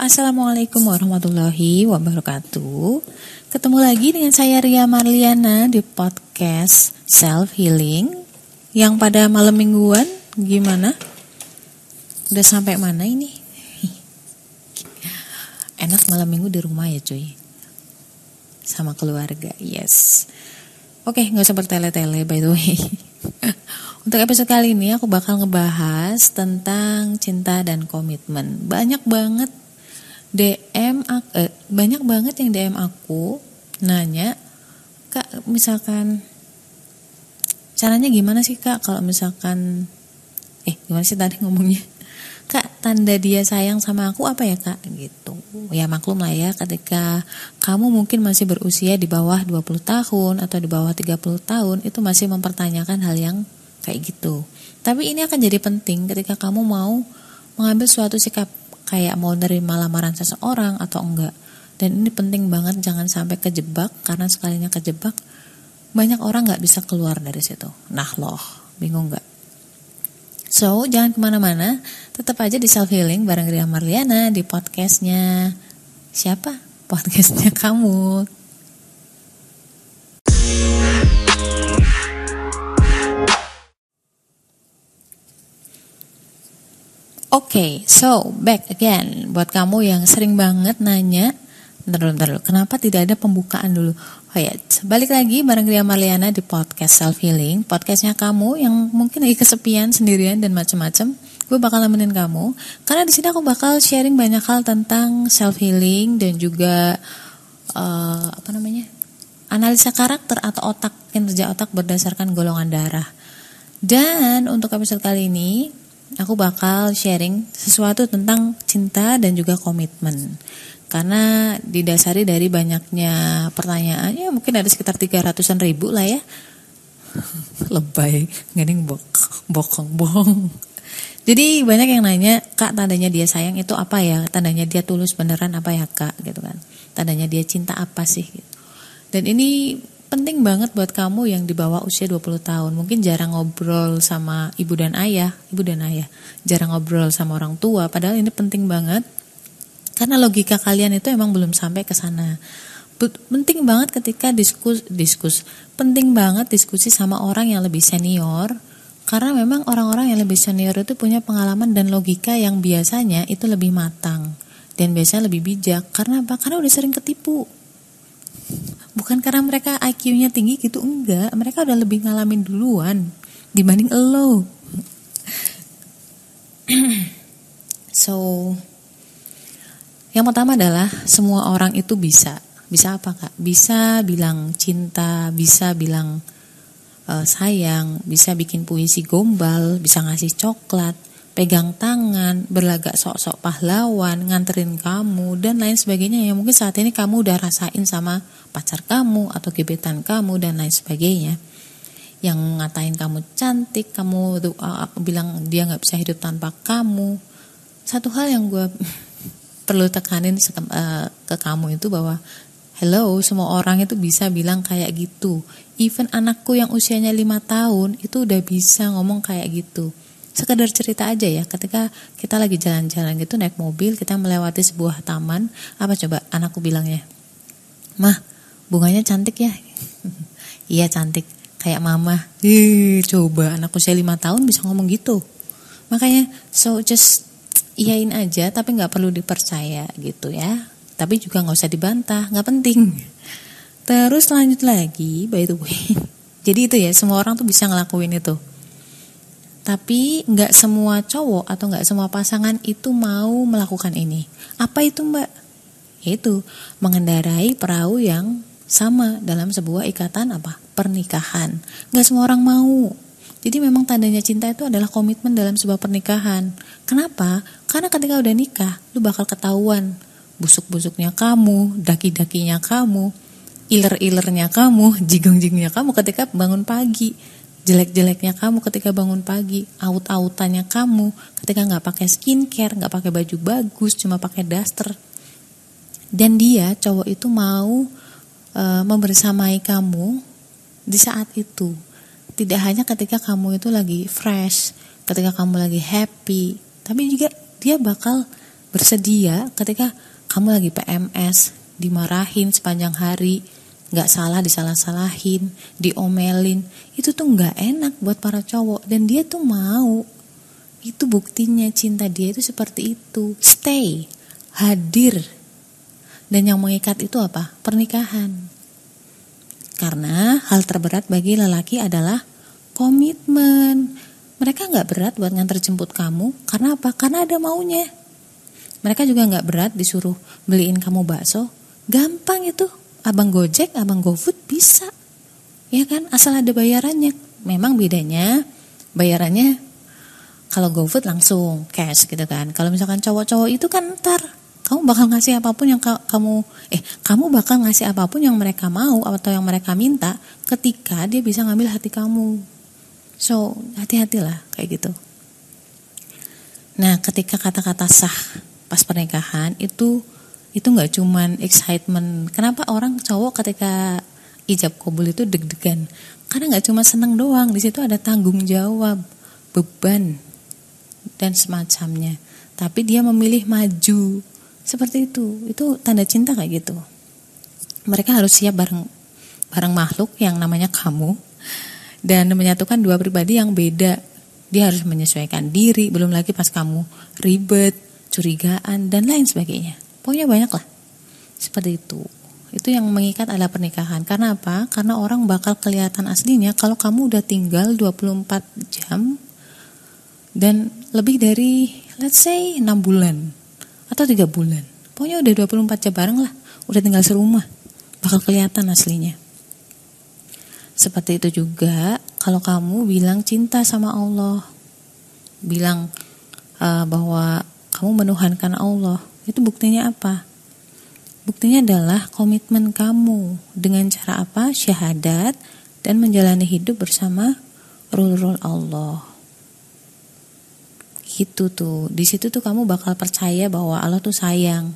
Assalamualaikum warahmatullahi wabarakatuh Ketemu lagi dengan saya Ria Marliana di podcast Self Healing Yang pada malam mingguan gimana? Udah sampai mana ini? Enak malam minggu di rumah ya cuy Sama keluarga, yes Oke, gak usah bertele-tele by the way Untuk episode kali ini aku bakal ngebahas tentang cinta dan komitmen. Banyak banget DM eh, banyak banget yang DM aku nanya, "Kak, misalkan caranya gimana sih, Kak, kalau misalkan eh gimana sih tadi ngomongnya? Kak, tanda dia sayang sama aku apa ya, Kak?" gitu. Ya maklum lah ya ketika kamu mungkin masih berusia di bawah 20 tahun atau di bawah 30 tahun itu masih mempertanyakan hal yang kayak gitu. Tapi ini akan jadi penting ketika kamu mau mengambil suatu sikap kayak mau nerima lamaran seseorang atau enggak. Dan ini penting banget jangan sampai kejebak karena sekalinya kejebak banyak orang nggak bisa keluar dari situ. Nah loh, bingung nggak? So jangan ke mana-mana, tetap aja di self healing bareng Ria Marliana di podcastnya siapa? Podcastnya kamu. Okay, so back again buat kamu yang sering banget nanya, bentar dulu, kenapa tidak ada pembukaan dulu? Oh ya, balik lagi bareng Gria Marliana di podcast Self Healing, podcastnya kamu yang mungkin lagi kesepian sendirian dan macam-macam. Gue bakal nemenin kamu, karena di sini aku bakal sharing banyak hal tentang self healing dan juga uh, apa namanya analisa karakter atau otak kinerja otak berdasarkan golongan darah. Dan untuk episode kali ini aku bakal sharing sesuatu tentang cinta dan juga komitmen. Karena didasari dari banyaknya pertanyaan, ya mungkin ada sekitar 300-an ribu lah ya. Lebay, ngening bok, bokong bong. Jadi banyak yang nanya, kak tandanya dia sayang itu apa ya? Tandanya dia tulus beneran apa ya kak? Gitu kan. Tandanya dia cinta apa sih? Gitu. Dan ini penting banget buat kamu yang di bawah usia 20 tahun. Mungkin jarang ngobrol sama ibu dan ayah, ibu dan ayah. Jarang ngobrol sama orang tua, padahal ini penting banget. Karena logika kalian itu emang belum sampai ke sana. Penting banget ketika diskus diskus. Penting banget diskusi sama orang yang lebih senior. Karena memang orang-orang yang lebih senior itu punya pengalaman dan logika yang biasanya itu lebih matang dan biasanya lebih bijak karena apa? Karena udah sering ketipu bukan karena mereka IQ-nya tinggi gitu enggak. Mereka udah lebih ngalamin duluan dibanding lo. So yang pertama adalah semua orang itu bisa. Bisa apa kak? Bisa bilang cinta bisa bilang uh, sayang bisa bikin puisi gombal bisa ngasih coklat pegang tangan, berlagak sok-sok pahlawan, nganterin kamu, dan lain sebagainya yang mungkin saat ini kamu udah rasain sama pacar kamu atau gebetan kamu dan lain sebagainya. Yang ngatain kamu cantik, kamu tuh uh, bilang dia nggak bisa hidup tanpa kamu. Satu hal yang gue perlu tekanin uh, ke kamu itu bahwa Hello, semua orang itu bisa bilang kayak gitu. Even anakku yang usianya lima tahun itu udah bisa ngomong kayak gitu sekedar cerita aja ya. Ketika kita lagi jalan-jalan gitu naik mobil kita melewati sebuah taman apa coba anakku bilangnya mah bunganya cantik ya? Iya cantik. Kayak mama Ih, coba anakku usia lima tahun bisa ngomong gitu. Makanya so just iyain aja tapi nggak perlu dipercaya gitu ya. Tapi juga nggak usah dibantah nggak penting. Terus lanjut lagi by the way. Jadi itu ya semua orang tuh bisa ngelakuin itu tapi nggak semua cowok atau nggak semua pasangan itu mau melakukan ini. Apa itu mbak? Yaitu mengendarai perahu yang sama dalam sebuah ikatan apa? Pernikahan. Nggak semua orang mau. Jadi memang tandanya cinta itu adalah komitmen dalam sebuah pernikahan. Kenapa? Karena ketika udah nikah, lu bakal ketahuan busuk-busuknya kamu, daki-dakinya kamu, iler-ilernya kamu, jigong-jigongnya kamu ketika bangun pagi jelek-jeleknya kamu ketika bangun pagi, aut-autannya kamu ketika nggak pakai skincare, nggak pakai baju bagus, cuma pakai daster. Dan dia cowok itu mau e, membersamai kamu di saat itu. Tidak hanya ketika kamu itu lagi fresh, ketika kamu lagi happy, tapi juga dia bakal bersedia ketika kamu lagi PMS, dimarahin sepanjang hari, nggak salah disalah-salahin, diomelin, itu tuh nggak enak buat para cowok dan dia tuh mau. Itu buktinya cinta dia itu seperti itu. Stay, hadir. Dan yang mengikat itu apa? Pernikahan. Karena hal terberat bagi lelaki adalah komitmen. Mereka nggak berat buat nganter jemput kamu. Karena apa? Karena ada maunya. Mereka juga nggak berat disuruh beliin kamu bakso. Gampang itu abang Gojek, abang GoFood bisa. Ya kan, asal ada bayarannya. Memang bedanya bayarannya kalau GoFood langsung cash gitu kan. Kalau misalkan cowok-cowok itu kan ntar kamu bakal ngasih apa pun yang ka kamu eh kamu bakal ngasih apa pun yang mereka mau atau yang mereka minta ketika dia bisa ngambil hati kamu. So, hati-hatilah kayak gitu. Nah, ketika kata-kata sah pas pernikahan itu itu nggak cuman excitement. Kenapa orang cowok ketika ijab kabul itu deg-degan? Karena nggak cuma seneng doang, di situ ada tanggung jawab, beban dan semacamnya. Tapi dia memilih maju seperti itu. Itu tanda cinta kayak gitu. Mereka harus siap bareng bareng makhluk yang namanya kamu dan menyatukan dua pribadi yang beda. Dia harus menyesuaikan diri, belum lagi pas kamu ribet, curigaan dan lain sebagainya. Pokoknya banyak lah. Seperti itu. Itu yang mengikat adalah pernikahan. Karena apa? Karena orang bakal kelihatan aslinya kalau kamu udah tinggal 24 jam dan lebih dari let's say 6 bulan atau 3 bulan. Pokoknya udah 24 jam bareng lah. Udah tinggal serumah. Bakal kelihatan aslinya. Seperti itu juga kalau kamu bilang cinta sama Allah. Bilang uh, bahwa kamu menuhankan Allah itu buktinya apa? Buktinya adalah komitmen kamu dengan cara apa? Syahadat dan menjalani hidup bersama rule-rule Allah. Gitu tuh. Di situ tuh kamu bakal percaya bahwa Allah tuh sayang.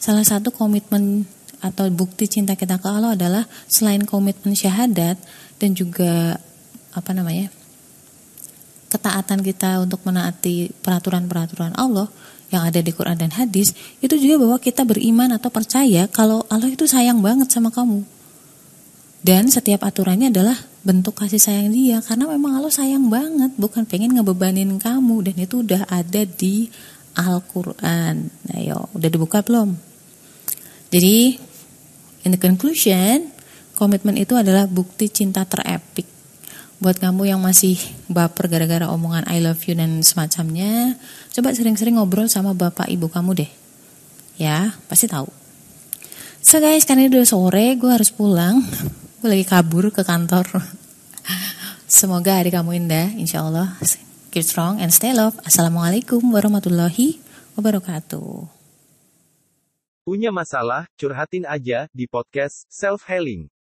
Salah satu komitmen atau bukti cinta kita ke Allah adalah selain komitmen syahadat dan juga apa namanya? ketaatan kita untuk menaati peraturan-peraturan Allah, yang ada di Quran dan hadis itu juga bahwa kita beriman atau percaya kalau Allah itu sayang banget sama kamu. Dan setiap aturannya adalah bentuk kasih sayang dia karena memang Allah sayang banget, bukan pengen ngebebanin kamu dan itu udah ada di Al-Qur'an. Nah, udah dibuka belum? Jadi, in the conclusion, komitmen itu adalah bukti cinta terepik buat kamu yang masih baper gara-gara omongan I love you dan semacamnya, coba sering-sering ngobrol sama bapak ibu kamu deh. Ya, pasti tahu. So guys, karena udah sore, gue harus pulang. Gue lagi kabur ke kantor. Semoga hari kamu indah, insya Allah. Keep strong and stay love. Assalamualaikum warahmatullahi wabarakatuh. Punya masalah, curhatin aja di podcast Self Healing.